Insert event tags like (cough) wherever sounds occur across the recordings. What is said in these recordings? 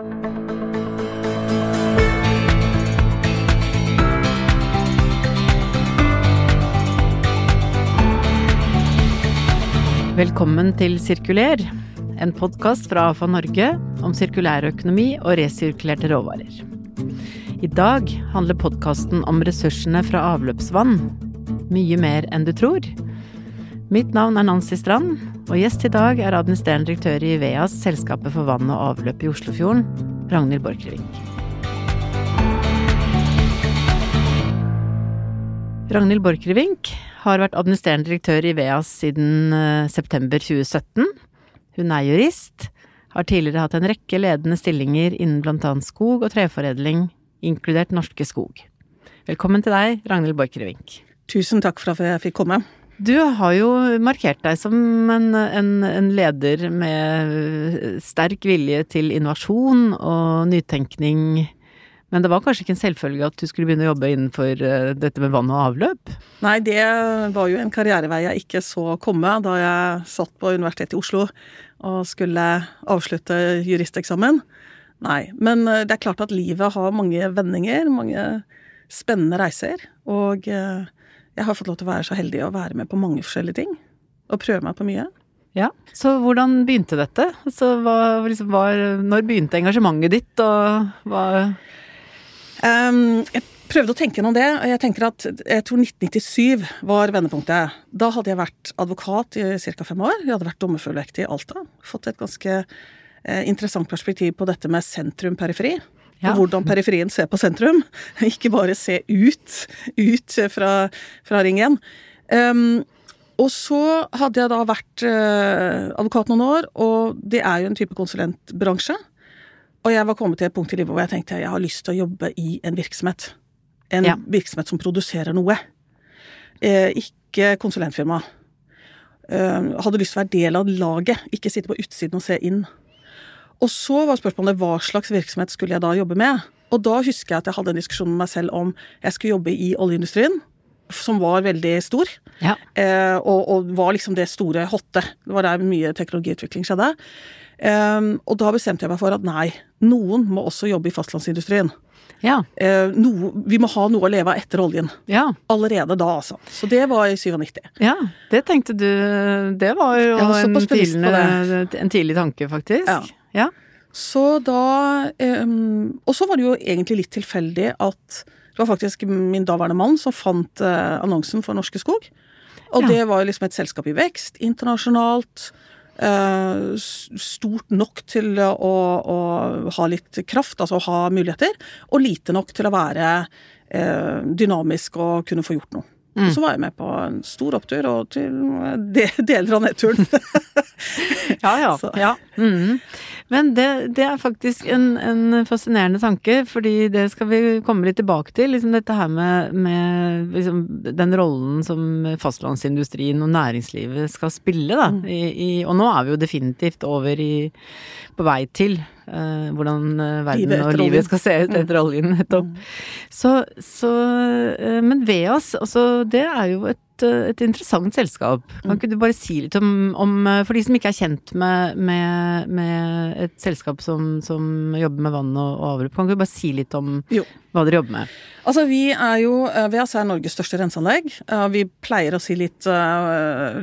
Velkommen til Sirkuler, en podkast fra AFA Norge om sirkulærøkonomi og resirkulerte råvarer. I dag handler podkasten om ressursene fra avløpsvann. Mye mer enn du tror. Mitt navn er Nancy Strand, og gjest i dag er administrerende direktør i VEAS, Selskapet for vann og avløp i Oslofjorden, Ragnhild Borchgrevink. Ragnhild Borchgrevink har vært administrerende direktør i VEAS siden uh, september 2017. Hun er jurist, har tidligere hatt en rekke ledende stillinger innen annet skog og treforedling, inkludert Norske Skog. Velkommen til deg, Ragnhild Borchgrevink. Tusen takk for at jeg fikk komme. Du har jo markert deg som en, en, en, leder med sterk vilje til innovasjon og nytenkning men det var kanskje ikke en selvfølge at du skulle begynne å jobbe innenfor uh, dette med vann og avløp? Nei, det var jo en karrierevei jeg ikke så komme da jeg satt på Universitetet i Oslo og skulle avslutte juristeksamen. Nei. Men uh, det er klart at livet har mange vendinger, mange spennende reiser. Og uh, jeg har fått lov til å være så heldig å være med på mange forskjellige ting. Og prøve meg på mye. Ja, Så hvordan begynte dette? Altså, hva, liksom, var, når begynte engasjementet ditt, og hva Um, jeg prøvde å tenke gjennom det, og jeg tenker at jeg tror 1997 var vendepunktet. Da hadde jeg vært advokat i ca. fem år. Jeg hadde vært dommerfullvektig i Alta. Fått et ganske eh, interessant perspektiv på dette med sentrum-periferi. Ja. Og hvordan periferien ser på sentrum. (laughs) Ikke bare se ut, ut fra, fra ring 1. Um, og så hadde jeg da vært uh, advokat noen år, og det er jo en type konsulentbransje. Og jeg var kommet til et punkt i livet hvor jeg tenkte jeg har lyst til å jobbe i en virksomhet. En ja. virksomhet som produserer noe. Eh, ikke konsulentfirma. Eh, hadde lyst til å være del av laget, ikke sitte på utsiden og se inn. Og så var spørsmålet hva slags virksomhet skulle jeg da jobbe med? Og da husker jeg at jeg hadde en diskusjon med meg selv om jeg skulle jobbe i oljeindustrien, som var veldig stor. Ja. Eh, og, og, var liksom det store hotte. Det var der mye teknologiutvikling skjedde. Eh, og da bestemte jeg meg for at nei, noen må også jobbe i fastlandsindustrien. Ja. Eh, no, vi må ha noe å leve av etter oljen. Ja. Allerede da, altså. Så det var i 97. Ja, det tenkte du Det var jo en, tidlig tanke, faktisk. Ja. Ja. Så da um, Og så var det jo egentlig litt tilfeldig at det var faktisk min daværende mann som fant uh, annonsen for Norske Skog. Og det var liksom et selskap i vekst, internasjonalt. Uh, stort nok til å, å, ha litt kraft, altså å ha muligheter, og lite nok til å være uh, dynamisk og kunne få gjort noe. Mm. Og så var jeg med på en stor opptur, og til deler av nedturen. (laughs) ja, ja. (laughs) ja. Mm. Men det, det, er faktisk en, en, fascinerende tanke, fordi det skal vi komme litt tilbake til. Liksom dette her med, med liksom den rollen som fastlandsindustrien og næringslivet skal spille, da. Mm. I, i, og nå er vi jo definitivt over i på vei til uh, hvordan uh, verden livet og livet oljen. skal se ut etter mm. oljen, nettopp. Mm. Så, så uh, Men Veas, altså det er jo et et, interessant selskap. Kan ikke du bare si litt om, om For de som ikke er kjent med, med, med et selskap som, som, jobber med vann og, og avløp, kan ikke du bare si litt om jo. hva dere jobber med? Altså, vi er jo VEAS er Norges største renseanlegg. Vi pleier å si litt,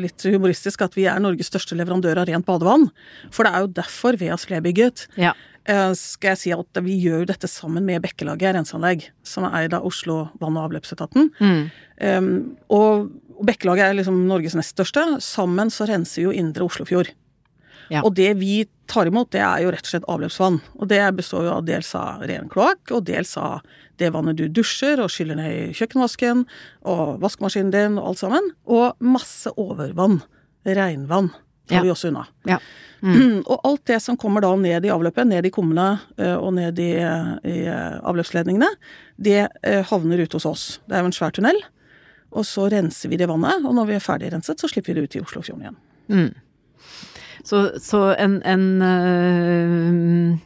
litt humoristisk at vi er Norges største leverandør av rent badevann. For det er jo derfor VEAS ble bygget. Ja. Eh, skal jeg si at Vi gjør dette sammen med Bekkelaget renseanlegg, som er eid av Oslo vann- og avløpsetaten. Mm. Um, og Bekkelaget er liksom Norges nest største. Sammen så renser vi jo indre Oslofjord. Ja. Og det vi tar imot, det er jo rett og slett avløpsvann. Og det består jo av dels av ren kloakk, og dels av det vannet du dusjer og skyller ned i kjøkkenvasken, og vaskemaskinen din og alt sammen. Og masse overvann. Regnvann tar ja. vi også unna. Ja. Mm. (clears throat) Og alt det som kommer da ned i avløpet, ned i kummene eh, og ned i, i eh, avløpsledningene, det eh, havner ute hos oss. Det er jo en svær tunnel. Og så renser vi det vannet, og når vi er ferdig renset, så slipper vi det ut i Oslofjorden igjen. Mm. Så, så, en, en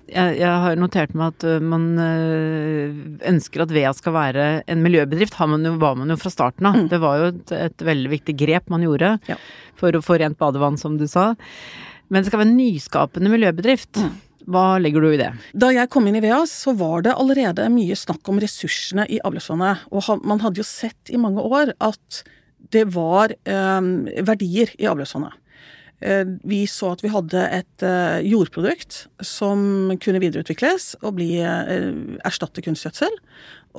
jeg, jeg, har notert meg at man ønsker at Vea skal være en miljøbedrift. Har man jo, var man jo fra starten av. Mm. Det var jo et, et, veldig viktig grep man gjorde ja. for å få rent badevann, som du sa. Men det skal være en nyskapende miljøbedrift. Mm. Hva legger du i det? Da jeg kom inn i VEAS, så var det allerede mye snakk om ressursene i avløpsvannet. Og man hadde jo sett i mange år at det var eh, verdier i avløpsvannet. Eh, vi så at vi hadde et eh, jordprodukt som kunne videreutvikles og bli eh, erstatte kunstgjødsel.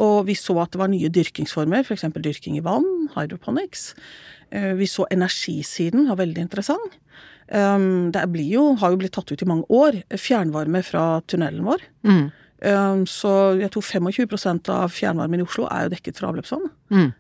Og vi så at det var nye dyrkingsformer, f.eks. dyrking i vann, hydroponics. Vi så energisiden var veldig interessant. Det jo, har jo blitt tatt ut i mange år fjernvarme fra tunnelen vår. Mm. Så jeg tror 25% av fjernvarmen i Oslo er jo dekket fra avløpsvann. Mm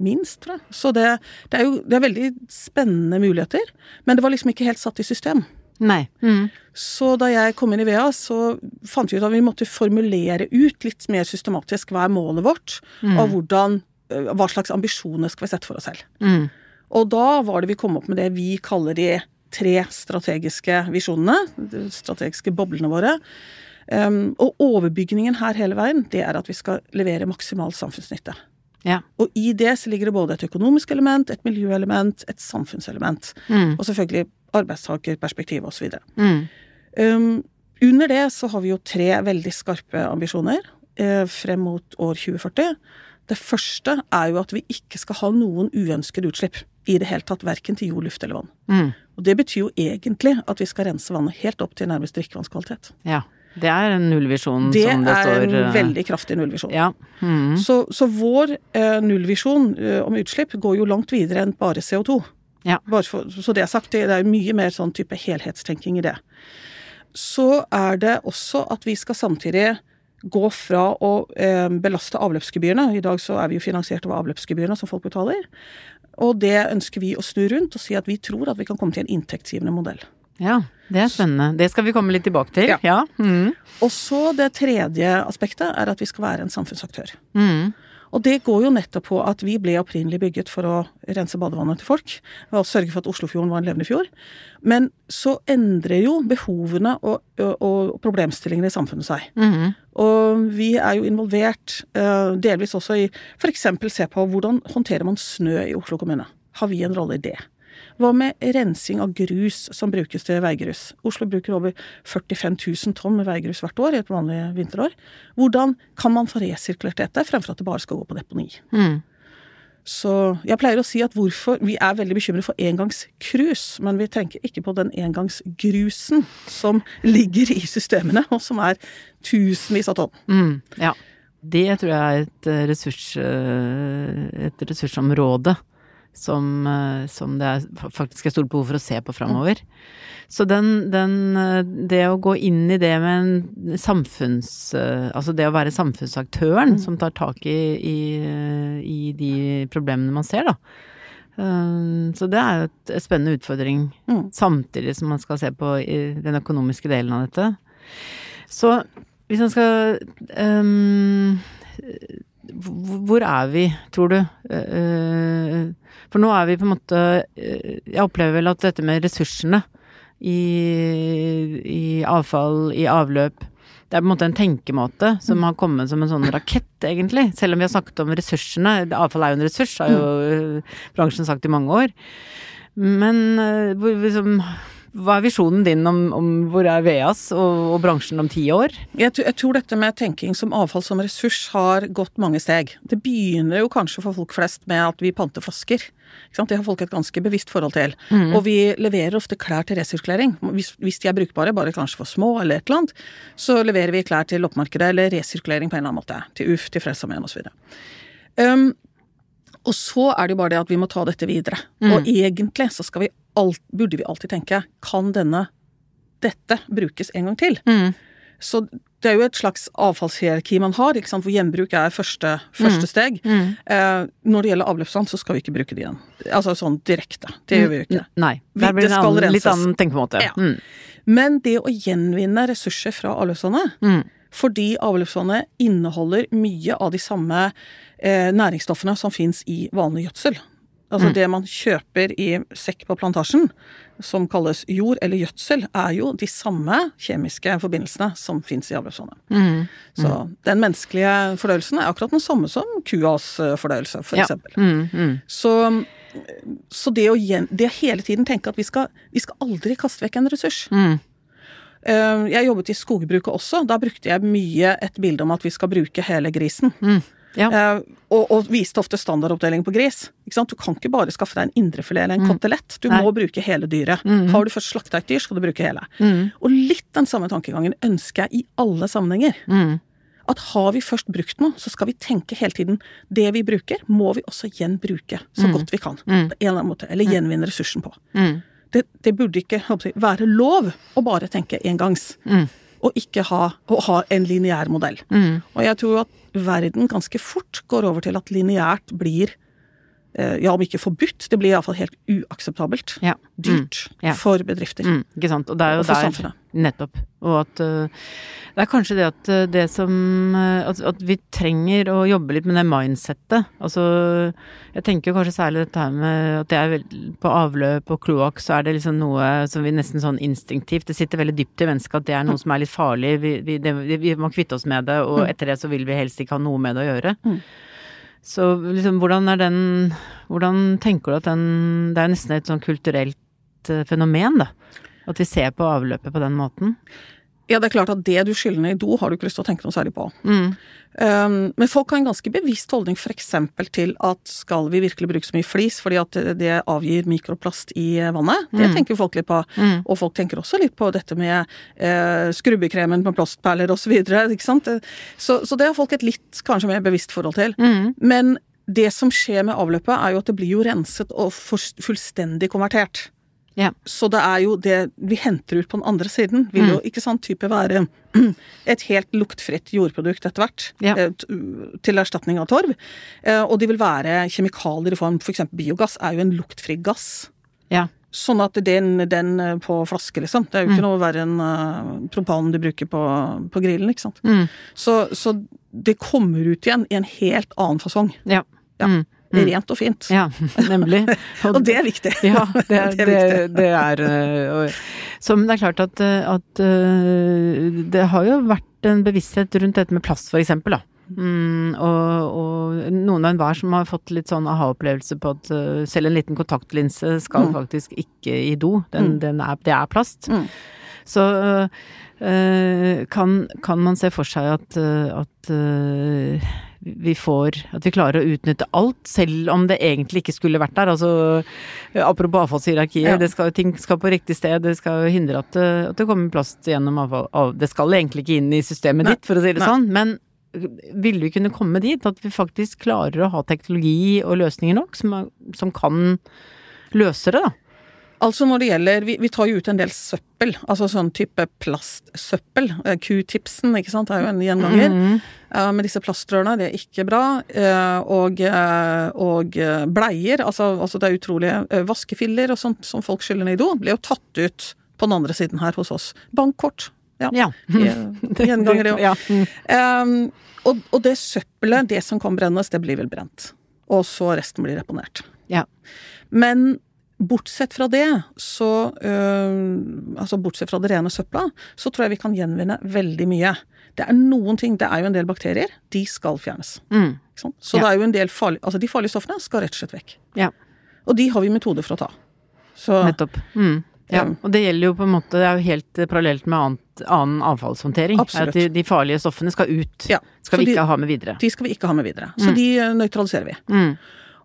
minst, tror jeg. Så det, det, er jo det er veldig spennende muligheter. Men det var liksom ikke helt satt i system. Nei. Mm. Så da jeg kom inn i VEA, så fant vi ut at vi måtte formulere ut litt mer systematisk hva er målet vårt, mm. og hvordan, øh, hva slags ambisjoner skal vi sette for oss selv. Mm. Og da var det vi kom opp med det vi kaller de tre strategiske visjonene, de strategiske boblene våre. Um, og overbygningen her hele veien, det er at vi skal levere maksimal samfunnsnytte. Ja. Og i det så ligger det både et økonomisk element, et miljøelement, et samfunnselement. Mm. Og selvfølgelig arbeidstakerperspektiv osv. Mm. Um, under det så har vi jo tre veldig skarpe ambisjoner eh, frem mot år 2040. Det første er jo at vi ikke skal ha noen uønskede utslipp i det hele tatt, verken til jord, luft eller vann. Mm. Og det betyr jo egentlig at vi skal rense vannet helt opp til nærmest drikkevannskvalitet. Ja. Det er en nullvisjon det som det står Det er en eh, veldig kraftig nullvisjon. Ja. Mm. Så, så, vår eh, nullvisjon eh, om utslipp går jo langt videre enn bare CO2. Ja. Bare for, så det er sagt, det er mye mer sånn type helhetstenking i det. Så er det også at vi skal samtidig gå fra å eh, belaste avløpsgebyrene. I dag så er vi jo finansiert over avløpsgebyrene som folk betaler. Og det ønsker vi å snu rundt og si at vi tror at vi kan komme til en inntektsgivende modell. Ja, det er spennende. Det skal vi komme litt tilbake til. Ja. ja. Mm. Og så det tredje aspektet er at vi skal være en samfunnsaktør. Mm. Og det går jo nettopp på at vi ble opprinnelig bygget for å rense badevannet til folk. Og sørge for at Oslofjorden var en levende fjord. Men så endrer jo behovene og, og, og problemstillingene i samfunnet seg. Mm. Og vi er jo involvert uh, delvis også i f.eks. se på hvordan håndterer man snø i Oslo kommune. Har vi en rolle i det? Hva med rensing av grus som brukes til veigrus? Oslo bruker over 45 000 tonn med veigrus hvert år i et vanlig vinterår. Hvordan kan man få resirkulert dette, fremfor at det bare skal gå på deponi? Mm. Så jeg pleier å si at hvorfor Vi er veldig bekymret for engangskrus, men vi tenker ikke på den engangsgrusen som ligger i systemene, og som er tusenvis av tonn. Mm, ja. Det tror jeg er et, ressurs, eh, et ressursområde som, eh, som, det er faktisk er stort behov for å se på framover. Så den, den, eh, Det å gå inn i det med en samfunns... Eh, altså det å være samfunnsaktøren mm. som tar tak i, i, i, de problemene man ser, da. Så det er jo et spennende utfordring, mm. samtidig som man skal se på den økonomiske delen av dette. Så hvis man skal um, Hvor er vi, tror du? Uh, for nå er vi på en måte eh, Jeg opplever vel at dette med ressursene i, i avfall, i avløp det er på en måte en tenkemåte som har kommet som en sånn rakett, egentlig. Selv om vi har snakket om ressursene. Avfall er jo en ressurs, har jo eh, bransjen sagt i mange år. Men eh, liksom hva er visjonen din om, om hvor er VEAS og, og, bransjen om ti år? Jeg, jeg, tror dette med tenking som avfall som ressurs har gått mange steg. Det begynner jo kanskje for folk flest med at vi panter flasker. Det har folk et ganske bevisst forhold til. Mm. Og vi leverer ofte klær til resirkulering. Hvis, hvis, de er brukbare, bare kanskje for små eller et eller annet, så leverer vi klær til loppemarkedet eller resirkulering på en eller annen måte. Til UF, til Frelsesarmeen osv. Um, og så er det jo bare det at vi må ta dette videre. Mm. Og egentlig så skal vi alt, burde vi alltid tenke kan denne dette brukes en gang til? Mm. Så det er jo et slags avfallshierarki man har, hvor gjenbruk er første, første mm. steg. Mm. Eh, når det gjelder avløpsvann, så skal vi ikke bruke det igjen. Altså sånn direkte. Det gjør vi jo ikke. Nei. Der blir det en annen, litt annen tenkemåte. Ja. Mm. Men det å gjenvinne ressurser fra avløpsvannet, mm. fordi avløpsvannet inneholder mye av de samme eh, næringsstoffene som fins i vanlig gjødsel. Altså mm. det man kjøper i sekk på plantasjen, som kalles jord eller gjødsel, er jo de samme kjemiske forbindelsene som fins i avløpsvannet. Mm. Så mm. den menneskelige fordøyelsen er akkurat den samme som kuas fordøyelse, fordøyelse, for ja. eksempel. Mm, mm. Så, så det, å, det, hele tiden tenke at vi skal, vi skal aldri kaste vekk en ressurs. Mm. Eh, jeg jobbet i skogbruket også. Da brukte jeg mye et bilde om at vi skal bruke hele grisen. Mm. Ja. Eh, og, og viste ofte standardoppdeling på gris. Du kan ikke bare skaffe deg en indrefilet eller en kotelett. Du Mm. Nei. må bruke hele dyret. Mm. Har du først slakta et dyr, skal du bruke hele. Mm. Og litt den samme tankegangen ønsker jeg i alle sammenhenger. Mm. At har vi først brukt noe, så skal vi tenke hele tiden det vi bruker, må vi også gjenbruke så godt vi kan. Mm. På en eller annen måte. Eller gjenvinne ressursen på. Mm. Det, det burde ikke jeg, være lov å bare tenke engangs. Mm. Og ikke ha, å ha en lineær modell. Mm. Og jeg tror at verden ganske fort går over til at lineært blir ja, om ikke forbudt, det blir iallfall helt uakseptabelt. Ja. Dyrt Ja. for bedrifter. Mm, ikke sant. Og det er jo Og for der samfunnet. Nettopp. Og at uh, Det er kanskje det at øh, det som at, at vi trenger å jobbe litt med det mindsettet. Altså Jeg tenker kanskje særlig dette her med at det er På avløp og kloakk så er det liksom noe som vi nesten sånn instinktivt Det sitter veldig dypt i mennesket at det er noe som er litt farlig. Vi, vi, det, vi må kvitte oss med det, og etter det så vil vi helst ikke ha noe med det å gjøre. Mm. Så liksom, hvordan er den Hvordan tenker du at den Det er nesten et sånn kulturelt eh, fenomen, da. At vi ser på avløpet på den måten. Ja, det er klart at det du skyller ned i do, har du ikke lyst til å tenke noe særlig på. Mm. Um, men folk har en ganske bevisst holdning f.eks. til at skal vi virkelig bruke så mye flis fordi at det- avgir mikroplast i vannet? Det Mm. tenker folk litt på. Mm. Og folk tenker også litt på dette med uh, skrubbekremen med plastperler osv. Ikke sant? Så, så det har folk et litt kanskje mer bevisst forhold til. Mm. Men det som skjer med avløpet, er jo at det blir jo renset og fullstendig konvertert. Ja. Så det er jo det vi henter ut på den andre siden, vil jo ikke sant type være (clears throat) et helt luktfritt jordprodukt etter hvert. Ja. eh, Til erstatning av torv. Eh, Og de vil være kjemikalier i form F.eks. biogass er jo en luktfri gass. Ja. Sånn at den, den eh, på flaske, liksom. Det er jo Mm. ikke noe verre enn uh, propanen du bruker på, på grillen, ikke sant. Mm. Så, så det kommer ut igjen i en helt annen fasong. Ja. Ja. Mm. Rent og fint. ja, nemlig. (laughs) Og det er viktig. Ja, det, (laughs) Det er det, viktig. det er og- Så men det er klart at, øh, at øh, det har jo vært en bevissthet rundt dette med plast, for eksempel, da. Mm, og, og noen av enhver som har fått litt sånn aha-opplevelse på at selv en liten kontaktlinse skal Mm. faktisk ikke i do. Den, Mm. den er, det er plast. Mm. Så øh, kan, kan man se for seg at, at øh, vi får At vi klarer å utnytte alt, selv om det egentlig ikke skulle vært der. Altså apropos avfallshierarkiet, Ja. det skal, ting skal på riktig sted. Det skal hindre at det, at det kommer plast gjennom avfall. av- Det skal egentlig ikke inn i systemet Nei. ditt, for å si det Nei. sånn. Men vil vi kunne komme dit at vi faktisk klarer å ha teknologi og løsninger nok som, som kan løse det, da? Altså når det gjelder Vi, vi tar jo ut en del søppel, altså sånn type plastsøppel. Eh, Q-tipsen, ikke sant, er jo en gjenganger. Mhm. Uh, med disse plastrørene, det er ikke bra. Uh, og, uh, og bleier, altså, altså det er utrolige vaskefiller og sånt som folk skyller ned i do, ble jo tatt ut på den andre siden her hos oss. Bankkort. Ja. Ja. (laughs) Gjenganger, det òg. Ja. Mm. Og, og det søppelet, det som kan brennes, det blir vel brent. Og så resten blir reponert. Ja. Men bortsett fra det, så øh, Altså bortsett fra det rene søpla, så tror jeg vi kan gjenvinne veldig mye. Det er noen ting, det er jo en del bakterier, de skal fjernes. Mm. Så Ja. det er jo en del farlig, Altså de farlige stoffene skal rett og slett vekk. Ja. Og de har vi metoder for å ta. Så Nettopp. Mm. Ja, og det gjelder jo på en måte, det er jo helt eh, parallelt med annet, annen avfallshåndtering. Absolutt. At de, de farlige stoffene skal ut. Ja, Skal vi de- ikke ha med videre. de skal vi ikke ha med videre. Så Mm. de øh, nøytraliserer vi. Mm.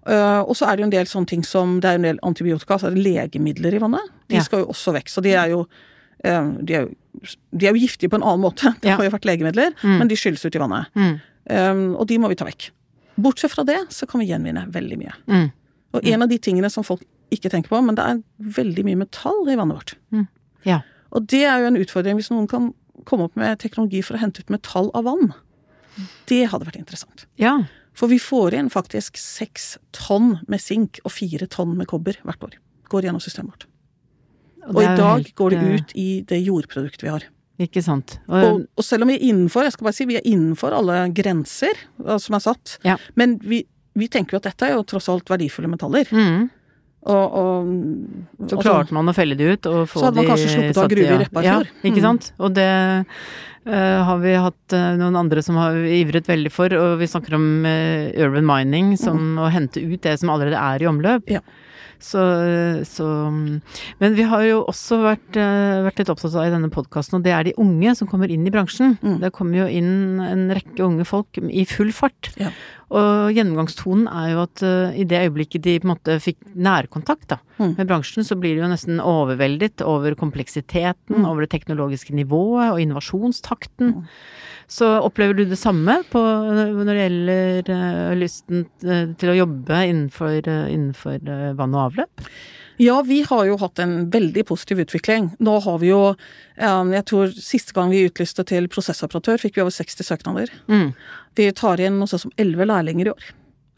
Uh, og så er det jo en del sånne ting som Det er en del antibiotika, altså legemidler i vannet. De skal jo også vekk. Så de er jo uh, de er jo, de er jo giftige på en annen måte. (laughs) Det har jo vært legemidler, Mm. men de skylles ut i vannet. Mm. Um, og de må vi ta vekk. Bortsett fra det, så kan vi gjenvinne veldig mye. Mm. Og en av de tingene som folk ikke tenker på, men det er veldig mye metall i vannet vårt. Ja. Og det er jo en utfordring hvis noen kan komme opp med teknologi for å hente ut metall av vann. Det hadde vært interessant. ja. For vi får inn faktisk seks tonn med sink og fire tonn med kobber hvert år. Går gjennom systemet vårt. Og, og i dag helt, går det eh, ut i det jordproduktet vi har. Ikke sant. Og, Og, og selv om vi er innenfor, jeg skal bare si, vi er innenfor alle grenser eh, som er satt, Ja. men vi, vi tenker jo at dette er jo tross alt verdifulle metaller. mm. Og, og Så klarte man å felle de ut og få Så hadde man kanskje sluppet av ha gruve i. Repparfjord. Ja, ikke Mm. sant. Og det uh, har vi hatt uh, noen andre som har ivret veldig for, og vi snakker om uh, urban mining, som å hente ut det som allerede er i omløp. Ja. Så, så, Men vi har jo også vært, vært litt opptatt av i denne podkasten, og det er de unge som kommer inn i bransjen. Mm. Det kommer jo inn en rekke unge folk i full fart. Ja. Og gjennomgangstonen er jo at uh, i det øyeblikket de på en måte fikk nærkontakt da, mm. med bransjen, så blir de jo nesten overveldet over kompleksiteten, mm. over det teknologiske nivået og innovasjonstakten. Mm. Så opplever du det samme på, når det gjelder uh, lysten til å jobbe innenfor, uh, innenfor vann og avløp? Ja, vi har jo hatt en veldig positiv utvikling. Nå har vi jo um, Jeg tror siste gang vi utlyste til prosessoperatør, fikk vi over 60 søknader. Mm. Vi tar inn noe sånt som 11 lærlinger i år.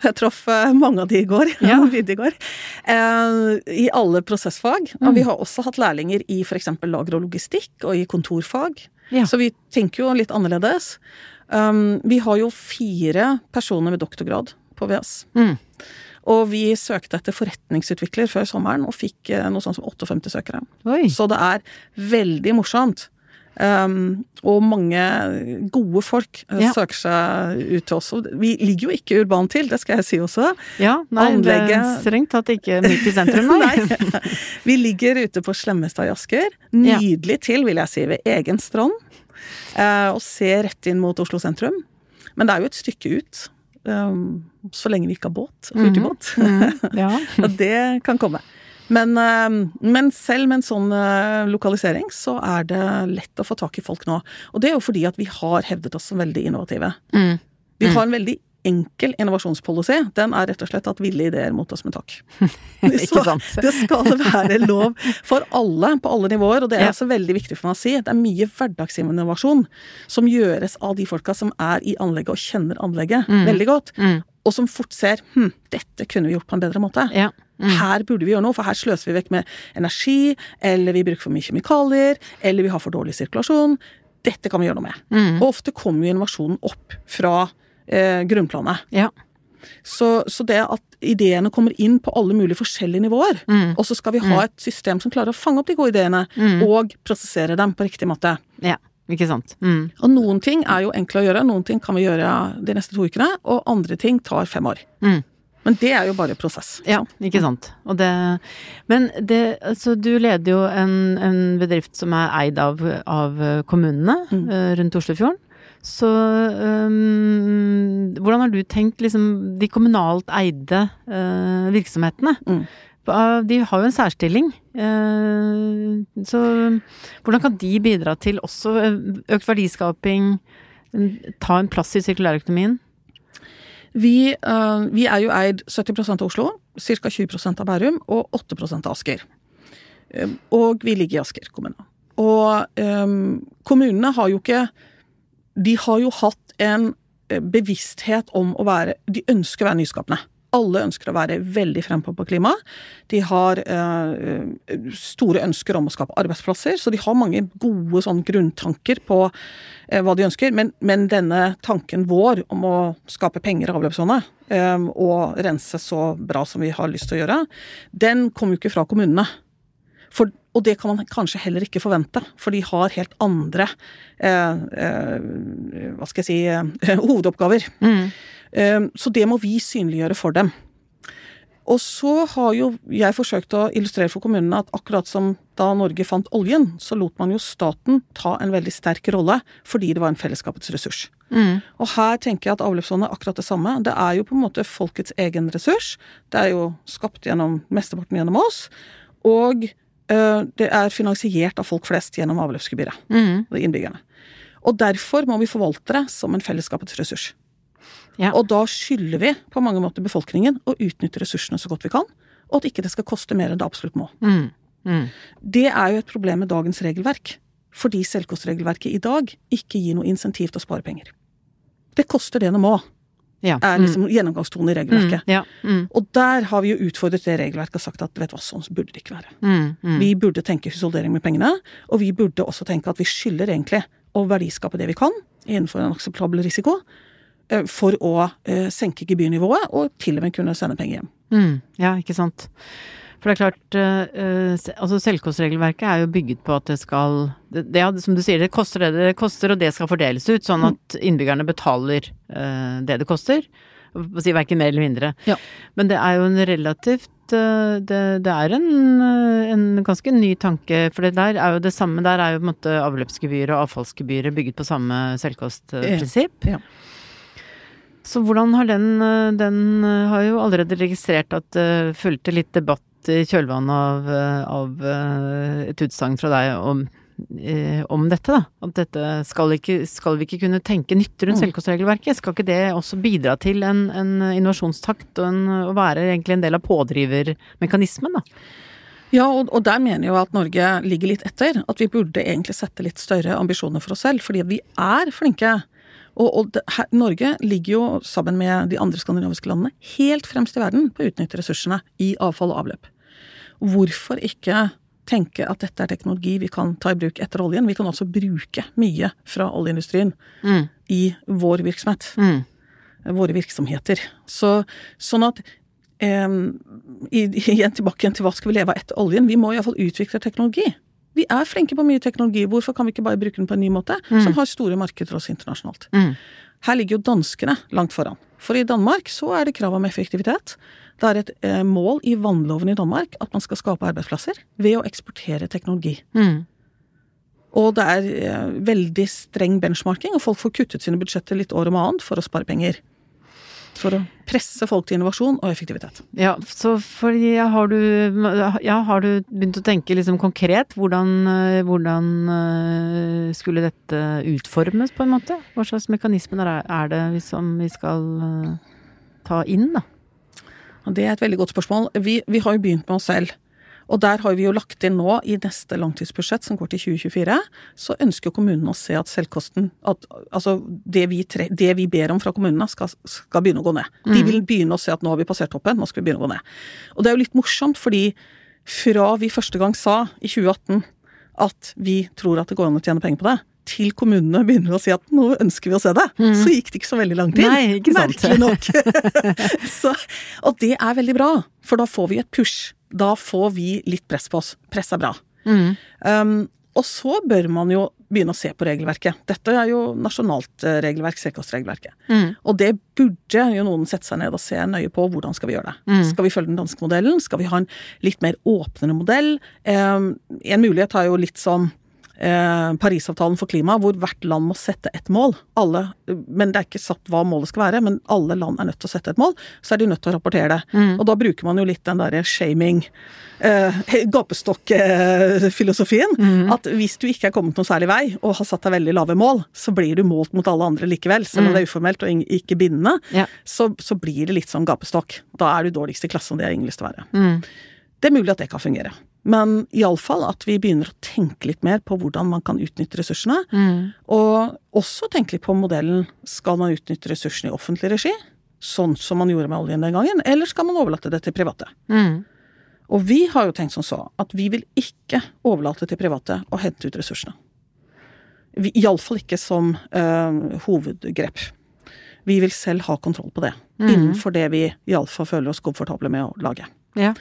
Jeg traff mange av de i går. (laughs) Ja. i, går. I alle prosessfag. Og vi mm. har også hatt lærlinger i f.eks. lager og logistikk og i kontorfag. Ja. Så vi tenker jo litt annerledes. Um, vi har jo fire personer med doktorgrad på VS. Mm. Og vi søkte etter forretningsutvikler før sommeren og fikk eh, noe sånt som 58 søkere. Oi. Så det er veldig morsomt. Um, og mange gode folk uh, ja. søker seg ut til oss. Vi ligger jo ikke urbant til, det skal jeg si også. Ja, nei, Anlegget... strengt tatt ikke midt i sentrum, nei. (laughs) nei. Vi ligger ute på Slemmestad i Asker. Nydelig ja. til, vil jeg si, ved egen strand. Uh, og ser rett inn mot Oslo sentrum. Men det er jo et stykke ut. Um, så lenge vi ikke har båt. Hurtigbåt. Mm. Mm. Ja. det kan komme. Men, um, men, selv med en sånn uh, lokalisering, så er det lett å få tak i folk nå. Og det er jo fordi at vi har hevdet oss som veldig innovative. Mm. Vi har en veldig enkel innovasjonspolicy, den er rett og slett at ville ideer mottas med takk. (laughs) så (laughs) det skal være lov for alle, på alle nivåer, og det er ja. så veldig viktig for meg å si. Det er mye hverdagsinnovasjon som gjøres av de folka som er i anlegget og kjenner anlegget mm. veldig godt. Mm. Og som fort ser hm, dette kunne vi gjort på en bedre måte. Ja. Mm. Her burde vi gjøre noe, for her sløser vi vekk med energi, eller vi bruker for mye kjemikalier, eller vi har for dårlig sirkulasjon. Dette kan vi gjøre noe med. Mm. Og ofte kommer jo innovasjonen opp fra eh, grunnplanet. Ja. Så, så, det at ideene kommer inn på alle mulige forskjellige nivåer, mm. og så skal vi ha mm. et system som klarer å fange opp de gode ideene, mm. og prosessere dem på riktig måte. Ja, ikke sant. Mm. Og noen ting er jo enkle å gjøre, noen ting kan vi gjøre de neste to ukene, og andre ting tar fem år. Mm. Men det er jo bare prosess. Ja, ikke sant. Det, men det, altså, du leder jo en, en, bedrift som er eid av, av kommunene mm. uh, rundt Oslofjorden. Så um, hvordan har du tenkt liksom de kommunalt eide uh, virksomhetene? Mm. De har jo en særstilling. Uh, så hvordan kan de bidra til også økt verdiskaping, ta en plass i sirkulærøkonomien? Vi, uh, vi, er jo eid 70% av Oslo, ca. 20% av Bærum og 8% av Asker. Og vi ligger i Asker kommune. Og um, kommunene har jo ikke de har jo hatt en eh, bevissthet om å være De ønsker å være nyskapende. Alle ønsker å være veldig frempå på klima. De har eh, store ønsker om å skape arbeidsplasser, så de har mange gode sånn grunntanker på eh, hva de ønsker. Men, men, denne tanken vår om å skape penger i avløpsvannet eh, og rense så bra som vi har lyst til å gjøre, den kommer jo ikke fra kommunene. For og det kan man kanskje heller ikke forvente, for de har helt andre eh, eh, hva skal jeg si eh, (laughs) hovedoppgaver. Mm. Eh, så det må vi synliggjøre for dem. Og så har jo jeg forsøkt å illustrere for kommunene at akkurat som da Norge fant oljen, så lot man jo staten ta en veldig sterk rolle fordi det var en fellesskapets ressurs. Mm. Og her tenker jeg at avløpsvannet er akkurat det samme. Det er jo på en måte folkets egen ressurs. Det er jo skapt gjennom mesteparten gjennom oss. Og det er finansiert av folk flest gjennom avløpsgebyret. Mm. Innbyggerne. Og derfor må vi forvalte det som en fellesskapets ressurs. Ja. Og da skylder vi på mange måter befolkningen å utnytte ressursene så godt vi kan, og at ikke det skal koste mer enn det absolutt må. Mm. Mm. Det er jo et problem med dagens regelverk, fordi selvkostregelverket i dag ikke gir noe insentiv til å spare penger. Det koster det det må ja. er liksom mm. gjennomgangstonen i regelverket. Mm, ja, mm. Og der har vi jo utfordret det regelverket og sagt at vet du hva, sånn burde det ikke være. Mm, mm. vi burde tenke husholdering med pengene, og vi burde også tenke at vi skylder egentlig å verdiskape det vi kan innenfor en akseptabel risiko eh, for å eh, senke gebyrnivået og til og med kunne sende penger hjem. Ja, ikke sant. For det er klart, uh, altså selvkostregelverket er jo bygget på at det skal det, det, Som du sier, det koster det det koster, og det skal fordeles ut, sånn at innbyggerne betaler uh, det det koster. Si verken mer eller mindre. Ja. Men det er jo en relativt det, det, er en, en, ganske ny tanke. For det der er jo det samme. Der er jo på en måte avløpsgebyret og avfallsgebyret bygget på samme selvkostprinsipp. Ja. Så hvordan har den Den har jo allerede registrert at det fulgte litt debatt i kjølvannet av, av et utsagn fra deg om eh, om dette, da. At dette skal, ikke, skal, vi ikke kunne tenke nytt rundt mm. selvkostregelverket? Skal ikke det også bidra til en, en innovasjonstakt og en, å være egentlig en del av pådrivermekanismen, da? Ja, og, og, der mener jeg jo at Norge ligger litt etter. At vi burde egentlig sette litt større ambisjoner for oss selv, fordi vi er flinke. Og, og det, her, Norge ligger jo sammen med de andre skandinaviske landene helt fremst i verden på å utnytte ressursene i avfall og avløp. Hvorfor ikke tenke at dette er teknologi vi kan ta i bruk etter oljen. Vi kan også bruke mye fra oljeindustrien mm. i vår virksomhet. Mm. Våre virksomheter. Så, sånn at eh, Igjen tilbake igjen til hva skal vi leve av etter oljen? Vi må iallfall utvikle teknologi. Vi er flinke på mye teknologi. Hvorfor kan vi ikke bare bruke den på en ny måte? Mm. Som har store markeder også internasjonalt. Mm. Her ligger jo danskene langt foran. For i Danmark så er det krav om effektivitet. Det er et eh, mål i vannloven i Danmark at man skal skape arbeidsplasser ved å eksportere teknologi. Mm. Og det er eh, veldig streng benchmarking, og folk får kuttet sine budsjetter litt år om annet for å spare penger. For å presse folk til innovasjon og effektivitet. Ja, så fordi har du, ja, har du begynt å tenke liksom konkret hvordan, eh, hvordan eh, skulle dette utformes, på en måte? Hva slags mekanismer er det som vi skal eh, ta inn, da? Det er et veldig godt spørsmål. Vi, vi har jo begynt med oss selv. Og der har vi jo lagt inn nå, i neste langtidsbudsjett som går til 2024, så ønsker kommunene å se at selvkosten at, Altså det vi, tre, det vi, ber om fra kommunene, skal, skal, begynne å gå ned. De mm. vil begynne å se at nå har vi passert toppen, nå skal vi begynne å gå ned. Og det er jo litt morsomt, fordi fra vi første gang sa, i 2018, at vi tror at det går an å tjene penger på det, til kommunene begynner å si at nå ønsker vi å se det, mm. så gikk det ikke så veldig lang tid. Nei, ikke sant. Merkelig nok. (laughs) så, og det er veldig bra, for da får vi et push. Da får vi litt press på oss. Press er bra. Mm. Um, og så bør man jo begynne å se på regelverket. Dette er jo nasjonalt eh, regelverk, selvkostregelverket. Mm. Og det burde jo noen sette seg ned og se nøye på. Hvordan skal vi gjøre det? Mm. Skal vi følge den danske modellen? Skal vi ha en litt mer åpnere modell? Um, en mulighet har jo litt som eh, Parisavtalen for klima, hvor hvert land må sette et mål. Alle, men det er ikke satt hva målet skal være, men alle land er nødt til å sette et mål. Så er de nødt til å rapportere det. Mm. Og da bruker man jo litt den derre shaming, eh, (laughs) gapestokkfilosofien. Mm. At hvis du ikke er kommet noen særlig vei, og har satt deg veldig lave mål, så blir du målt mot alle andre likevel. Selv om mm. det er uformelt og ikke bindende, ja. så, så, blir det litt sånn gapestokk. Da er du dårligst i klassen, det har ingen lyst til å være. Mm. Det er mulig at det kan fungere. Men iallfall at vi begynner å tenke litt mer på hvordan man kan utnytte ressursene. Mm. Og også tenke litt på modellen skal man utnytte ressursene i offentlig regi, sånn som man gjorde med oljen den gangen, eller skal man overlate det til private? Mm. Og vi har jo tenkt som så at vi vil ikke overlate til private å hente ut ressursene. Iallfall ikke som øh, hovedgrep. Vi vil selv ha kontroll på det, mm. innenfor det vi iallfall føler oss komfortable med å lage. Ja.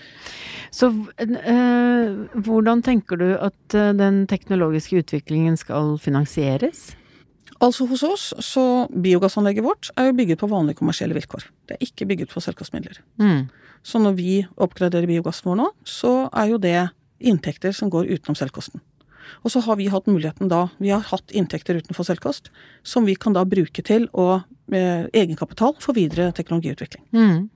Så øh, hvordan tenker du at øh, den teknologiske utviklingen skal finansieres? Altså hos oss, så biogassanlegget vårt er jo bygget på vanlige kommersielle vilkår. Det er ikke bygget på selvkostmidler. Mm. Så når vi oppgraderer biogassen vår nå, så er jo det inntekter som går utenom selvkosten. Og så har vi hatt muligheten da, vi har hatt inntekter utenfor selvkost, som vi kan da bruke til å eh, egenkapital for videre teknologiutvikling. Mm.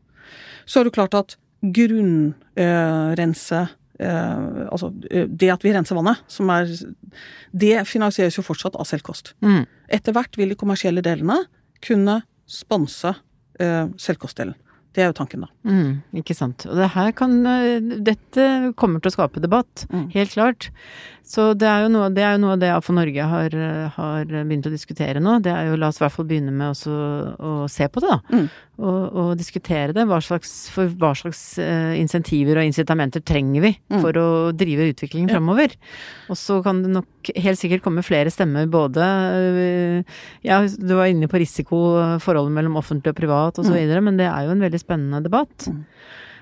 Så er det klart at grunnrense eh, Altså eh, det at vi renser vannet, som er Det finansieres jo fortsatt av selvkost. Mm. Etter hvert vil de kommersielle delene kunne sponse eh, selvkostdelen. Det er jo tanken, da. Mm, ikke sant. Og det her kan Dette kommer til å skape debatt, mm. helt klart. Så det er jo noe, det er jo noe av det AFO Norge har, har, begynt å diskutere nå. Det er jo la oss i hvert fall begynne med også, å se på det, da. Mm. Og, og, diskutere det. Hva slags, for hva slags uh, insentiver og incitamenter trenger vi mm. for å drive utviklingen ja. framover? Og så kan det nok helt sikkert komme flere stemmer både Ja, du var inne på risiko, forholdet mellom offentlig og privat osv., mm. men det er jo en veldig spennende debatt. Mm.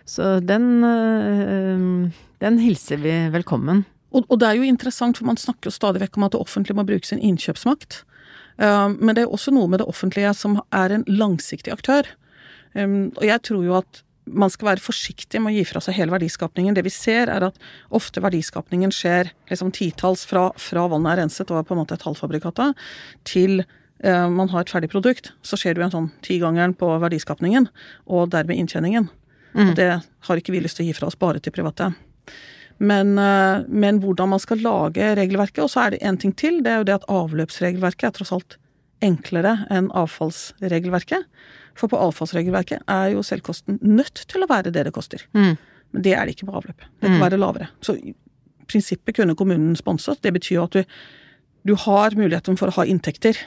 Så den, uh, den hilser vi velkommen. Og, og, det er jo interessant, for man snakker jo stadig vekk om at det offentlige må bruke sin innkjøpsmakt. Uh, men det er også noe med det offentlige som er en langsiktig aktør. Um, og jeg tror jo at man skal være forsiktig med å gi fra seg hele verdiskapningen. Det vi ser, er at ofte verdiskapningen skjer liksom titalls fra, fra vannet er renset og er på en måte et halvfabrikata, til eh, man har et ferdig produkt. Så skjer du en sånn tigangeren på verdiskapningen, og dermed inntjeningen. Mm. Og det har ikke vi lyst til å gi fra oss bare til private. Men, eh, men hvordan man skal lage regelverket. Og så er det én ting til, det er jo det at avløpsregelverket er tross alt enklere enn avfallsregelverket. For på avfallsregelverket er jo selvkosten nødt til å være det det koster. Mm. Men det er det ikke på avløp. Det kan mm. være lavere. Så i prinsippet kunne kommunen sponset. Det betyr jo at du, du har muligheten for å ha inntekter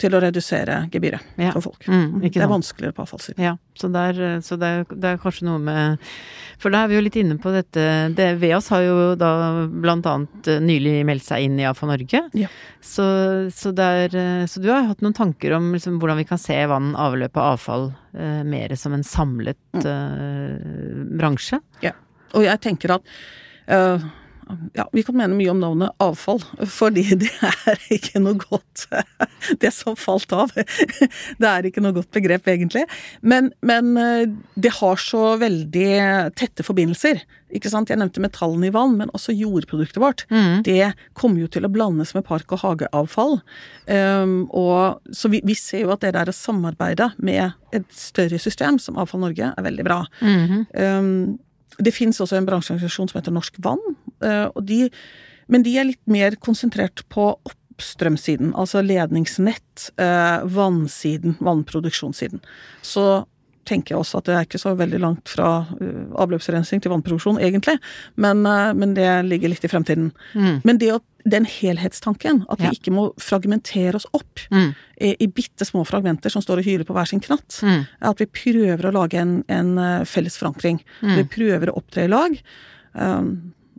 til å redusere gebyret ja. for folk. Mm, det er vanskeligere på avfallssiden. Ja, så, der, så det, er, det, er, kanskje noe med For da er vi jo litt inne på dette det, Veas har jo da blant annet eh, nylig meldt seg inn i AFA Norge. Ja. Så, så, er, så, du har hatt noen tanker om liksom, hvordan vi kan se vann, avløp og avfall eh, mer som en samlet mm. eh, bransje? Ja, og jeg tenker at uh, ja, Vi kan mene mye om navnet avfall, fordi det er ikke noe godt (laughs) Det som falt av. Det er ikke noe godt begrep, egentlig. Men, men eh, det har så veldig tette forbindelser. Ikke sant? Jeg nevnte metallene i vann, men også jordproduktet vårt. Mm. Det kommer jo til å blandes med park- og hageavfall. Um, og, så vi, vi, ser jo at det der å samarbeide med et større system som Avfall Norge er veldig bra. Mm -hmm. um, det fins også en bransjeorganisasjon som heter Norsk Vann. Eh, de, men de er litt mer konsentrert på oppstrømsiden, altså ledningsnett, eh, vannsiden, vannproduksjonssiden. Så tenker jeg også at det er ikke så veldig langt fra uh, avløpsrensing til vannproduksjon, egentlig. Men, men, det ligger litt i fremtiden. Mm. Men det å, den helhetstanken, at vi ikke må fragmentere oss opp mm. i, i bitte små fragmenter som står og hyler på hver sin knatt, mm. at vi prøver å lage en, en uh, felles forankring. Mm. Vi prøver å opptre i lag. Um,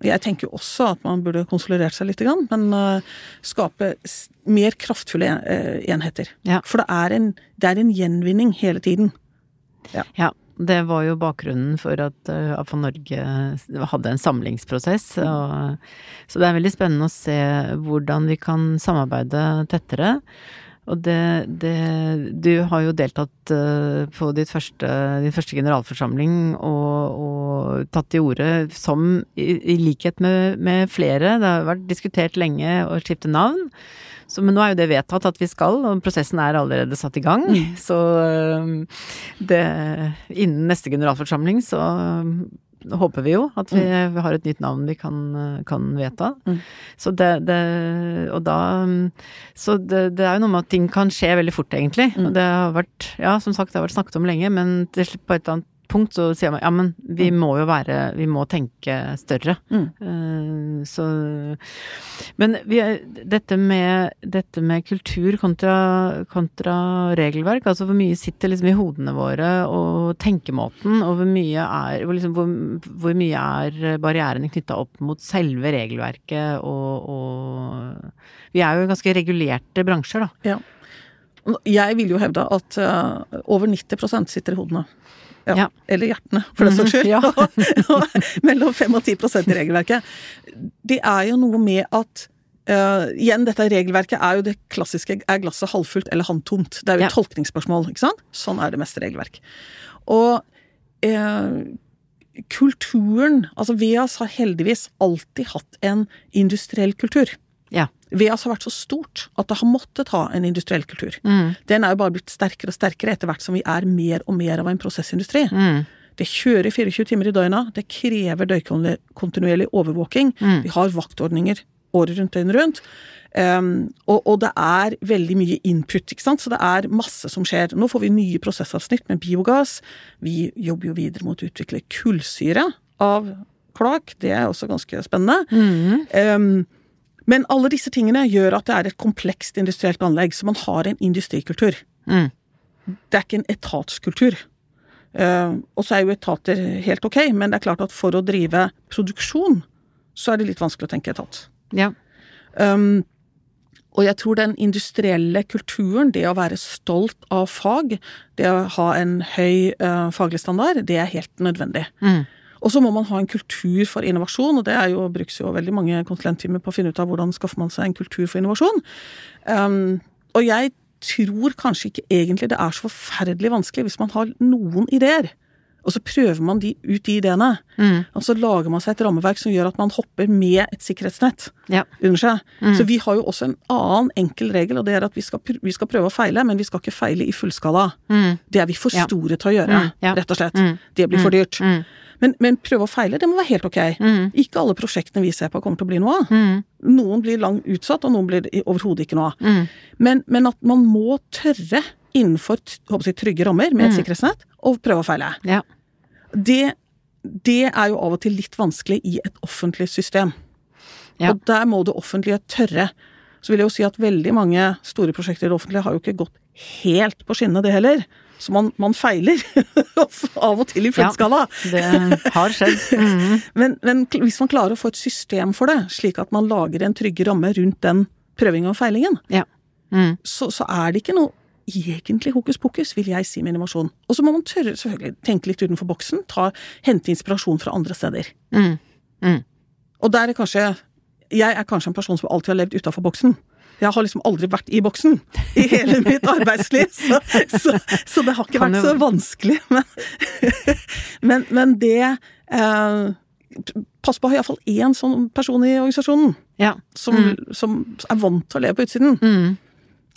jeg tenker jo også at man burde konsolidert seg litt, men skape mer kraftfulle enheter. Ja. For det er, en, det er en gjenvinning hele tiden. Ja. ja. Det var jo bakgrunnen for at uh, eh, AFA Norge hadde en samlingsprosess. Og, så det er veldig spennende å se hvordan vi kan samarbeide tettere. Og det, det Du har jo deltatt uh, på første, din første generalforsamling og, og tatt til orde som, i, i likhet med, med, flere, det har vært diskutert lenge å skifte navn. Så, men nå er jo det vedtatt at vi skal, og prosessen er allerede satt i gang. Mm. Så det Innen neste generalforsamling så håper vi jo at vi, mm. vi, har et nytt navn vi kan, kan vedta. Mm. Så det, det, Og da Så det, det, er jo noe med at ting kan skje veldig fort, egentlig. Mm. Og det har vært Ja, som sagt, det har vært snakket om lenge, men på et eller annet punkt så sier man ja, men vi mm. må jo være Vi må tenke større. Mm. Uh, så Men vi, dette, med, dette med kultur kontra, kontra, regelverk, altså hvor mye sitter liksom i hodene våre, og tenkemåten, og hvor mye er hvor, liksom, hvor, hvor mye er barrierene knytta opp mot selve regelverket og, og Vi er jo ganske regulerte bransjer, da. Ja. Jeg vil jo hevde at uh, over 90% sitter i hodene. Ja. ja. Eller hjertene, for den saks skyld. (laughs) Ja. (laughs) Mellom 5 og 10 i regelverket. Det er jo noe med at Uh, igjen, dette regelverket er jo det klassiske er glasset halvfullt eller halvtomt. Det er jo et ja. tolkningsspørsmål, ikke sant? Sånn er det meste regelverk. Og uh, kulturen Altså, VEAS har heldigvis alltid hatt en industriell kultur. Ja. VEAS har vært så stort at det har måttet ha en industriell kultur. Mm. Den er jo bare blitt sterkere og sterkere etter hvert som vi er mer og mer av en prosessindustri. Mm. Det kjører 24 timer i døgnet, det krever døgnkontinuerlig overvåking. Mm. Vi har vaktordninger året rundt døgnet rundt. Um, og, og, det er veldig mye input, ikke sant? så det er masse som skjer. Nå får vi nye prosessavsnitt med biogass. Vi jobber jo videre mot å utvikle kullsyre av kloakk. Det er også ganske spennende. Mm. Um, men alle disse tingene gjør at det er et komplekst industrielt anlegg, så man har en industrikultur. Mm. Det er ikke en etatskultur. Uh, og så er jo etater helt ok, men det er klart at for å drive produksjon, så er det litt vanskelig å tenke etat. Ja. Um, og jeg tror den industrielle kulturen, det å være stolt av fag, det å ha en høy uh, faglig standard, det er helt nødvendig. Mm. Og så må man ha en kultur for innovasjon, og det jo, brukes jo veldig mange konsulenttimer på å finne ut av hvordan skaffer man seg en kultur for innovasjon. Um, og jeg tror kanskje ikke egentlig det er så forferdelig vanskelig hvis man har noen ideer Og så prøver man de ut de ideene. Mm. Og så lager man seg et rammeverk som gjør at man hopper med et sikkerhetsnett Ja. under seg. Mm. Så vi har jo også en annen enkel regel, og det er at vi skal, vi skal prøve å feile, men vi skal ikke feile i fullskala. Mm. Det er vi for Ja. store til å gjøre, Mm, ja. rett og slett. Mm. Det blir for dyrt. Mm. Men, men prøve å feile, det må være helt ok. Ikke alle prosjektene vi ser på kommer til å bli noe av. Noen blir langt utsatt, og noen blir overhodet ikke noe av. Mm. Men, men at man må tørre, innenfor håper jeg, trygge rammer med et sikkerhetsnett, å prøve å feile. Ja. Det, det er jo av og til litt vanskelig i et offentlig system. Ja. Og der må det offentlige tørre. Så vil jeg jo si at veldig mange store prosjekter i det offentlige har jo ikke gått helt på skinnene, det heller. Så man, man feiler (laughs) av og til i Ja. Det har skjedd. Mm. (laughs) Men, men hvis man klarer å få et system for det, slik at man lager en trygge ramme rundt den prøvinga og feilingen, Ja. Mm. så, så er det ikke noe egentlig hokus pokus, vil jeg si med innovasjon. Og så må man tørre selvfølgelig tenke litt utenfor boksen, ta, hente inspirasjon fra andre steder. Mm. Mm. Og der er kanskje Jeg er kanskje en person som alltid har levd utafor boksen. Jeg har liksom aldri vært i boksen i hele (laughs) mitt arbeidsliv, så, så, så det har ikke vært så vanskelig. Men, men, men det eh, Pass på å ha iallfall én sånn person i organisasjonen Ja. som, Mm. som er vant til å leve på utsiden. Mm.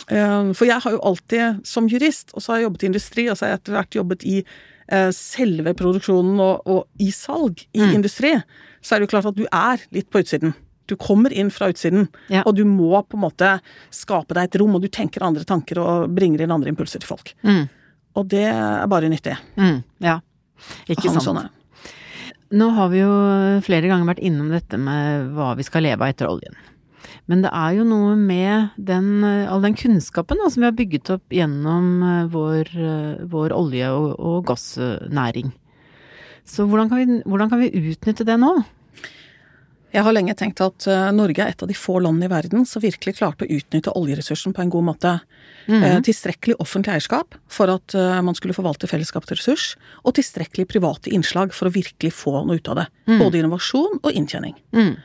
Eh, For jeg har jo alltid, som jurist, og så har jeg jobbet i industri, og så har jeg etter hvert jobbet i eh, selve produksjonen og, og i salg i Mm. industri, så er det jo klart at du er litt på utsiden. Du kommer inn fra utsiden, Ja. og du må på en måte skape deg et rom, og du tenker andre tanker og bringer inn andre impulser til folk. Mm. Og det er bare nyttig. Mm. Ja. Ikke sant. sånne. Nå har vi jo flere ganger vært innom dette med hva vi skal leve av etter oljen. Men det er jo noe med den, all den kunnskapen da, som vi har bygget opp gjennom eh, vår, eh, vår olje- og, og gassnæring. Så hvordan kan, vi, hvordan kan vi utnytte det nå? Jeg har lenge tenkt at eh, Norge er et av de få landene i verden som virkelig klarte å utnytte oljeressursen på en god måte. Mm. Eh, Tilstrekkelig offentlig eierskap for at eh, man skulle forvalte fellesskapets ressurs, og tilstrekkelig private innslag for å virkelig få noe ut av det. Både innovasjon og inntjening. Mm.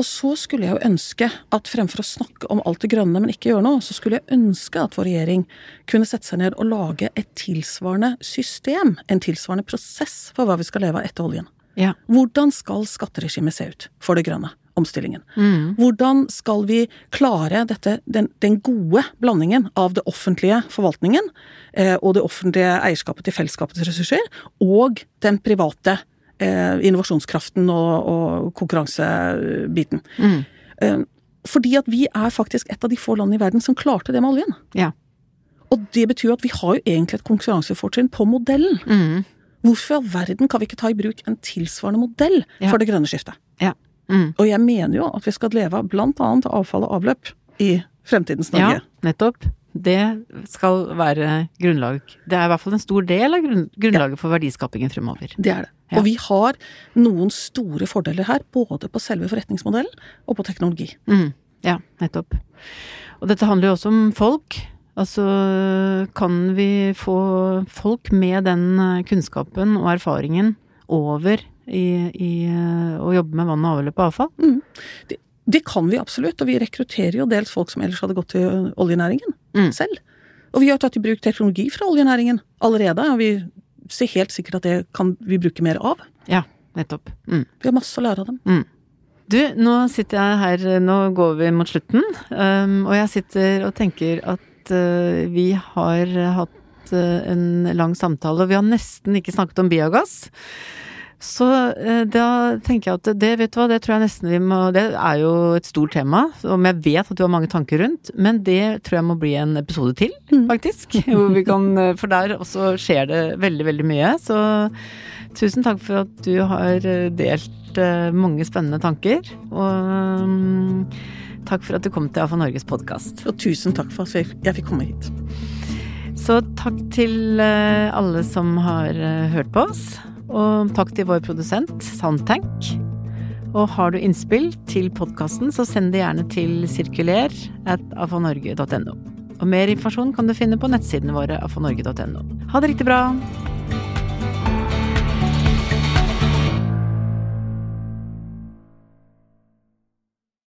Og så skulle jeg jo ønske at fremfor å snakke om alt det grønne, men ikke gjøre noe, så skulle jeg ønske at vår regjering kunne sette seg ned og lage et tilsvarende system, en tilsvarende prosess for hva vi skal leve av etter oljen. Ja. Hvordan skal skatteregimet se ut for det grønne? Omstillingen. Mm. Hvordan skal vi klare dette, den, den gode blandingen av det offentlige forvaltningen eh, og det offentlige eierskapet til fellesskapets ressurser, og den private innovasjonskraften og, og konkurransebiten. Mm. Eh, fordi at vi er faktisk et av de få landene i verden som klarte det med oljen. Ja. Og det betyr at vi har jo egentlig et konkurransefortrinn på modellen. Mm. Hvorfor i all verden kan vi ikke ta i bruk en tilsvarende modell Ja. for det grønne skiftet? Ja. Mm. Og jeg mener jo at vi skal leve av blant annet avfall og avløp i fremtidens Ja, nettopp. Det skal være grunnlag. Det er i hvert fall en stor del av grunn, grunnlaget for verdiskapingen fremover. Det er det. Og vi har noen store fordeler her, både på selve forretningsmodellen og på teknologi. Mm, ja, nettopp. Og dette handler jo også om folk. Altså, kan vi få folk med den eh, kunnskapen og erfaringen over i, i eh, å jobbe med vann og avløp og avfall? Det, det kan vi absolutt, og vi rekrutterer jo dels folk som ellers hadde gått til oljenæringen Mm. selv. Og vi har tatt i bruk teknologi fra oljenæringen allerede, og vi ser helt sikkert at det kan vi bruke mer av. Ja, nettopp. Mm. Vi har masse å lære av dem. Du, nå sitter jeg her, nå går vi mot slutten, um, og jeg sitter og tenker at uh, vi har hatt uh, en lang samtale, og vi har nesten ikke snakket om biogass. Så uh, da tenker jeg at det, vet du hva, det tror jeg nesten vi må Det er jo et stort tema, som jeg vet at du har mange tanker rundt, men det tror jeg må bli en episode til, faktisk. (laughs) Hvor vi kan, uh, for der også skjer det veldig, veldig mye. Så tusen takk for at du har uh, delt mange spennende tanker. Og um, takk for at du kom til AFA Norges podkast. Og tusen takk for at jeg fikk komme hit. Så takk til alle som har hørt på oss. Og takk til vår produsent Soundtank. Og har du innspill til podkasten, så send det gjerne til sirkuler at afanorge.no. Og mer informasjon kan du finne på nettsidene våre afanorge.no. Ha det riktig bra!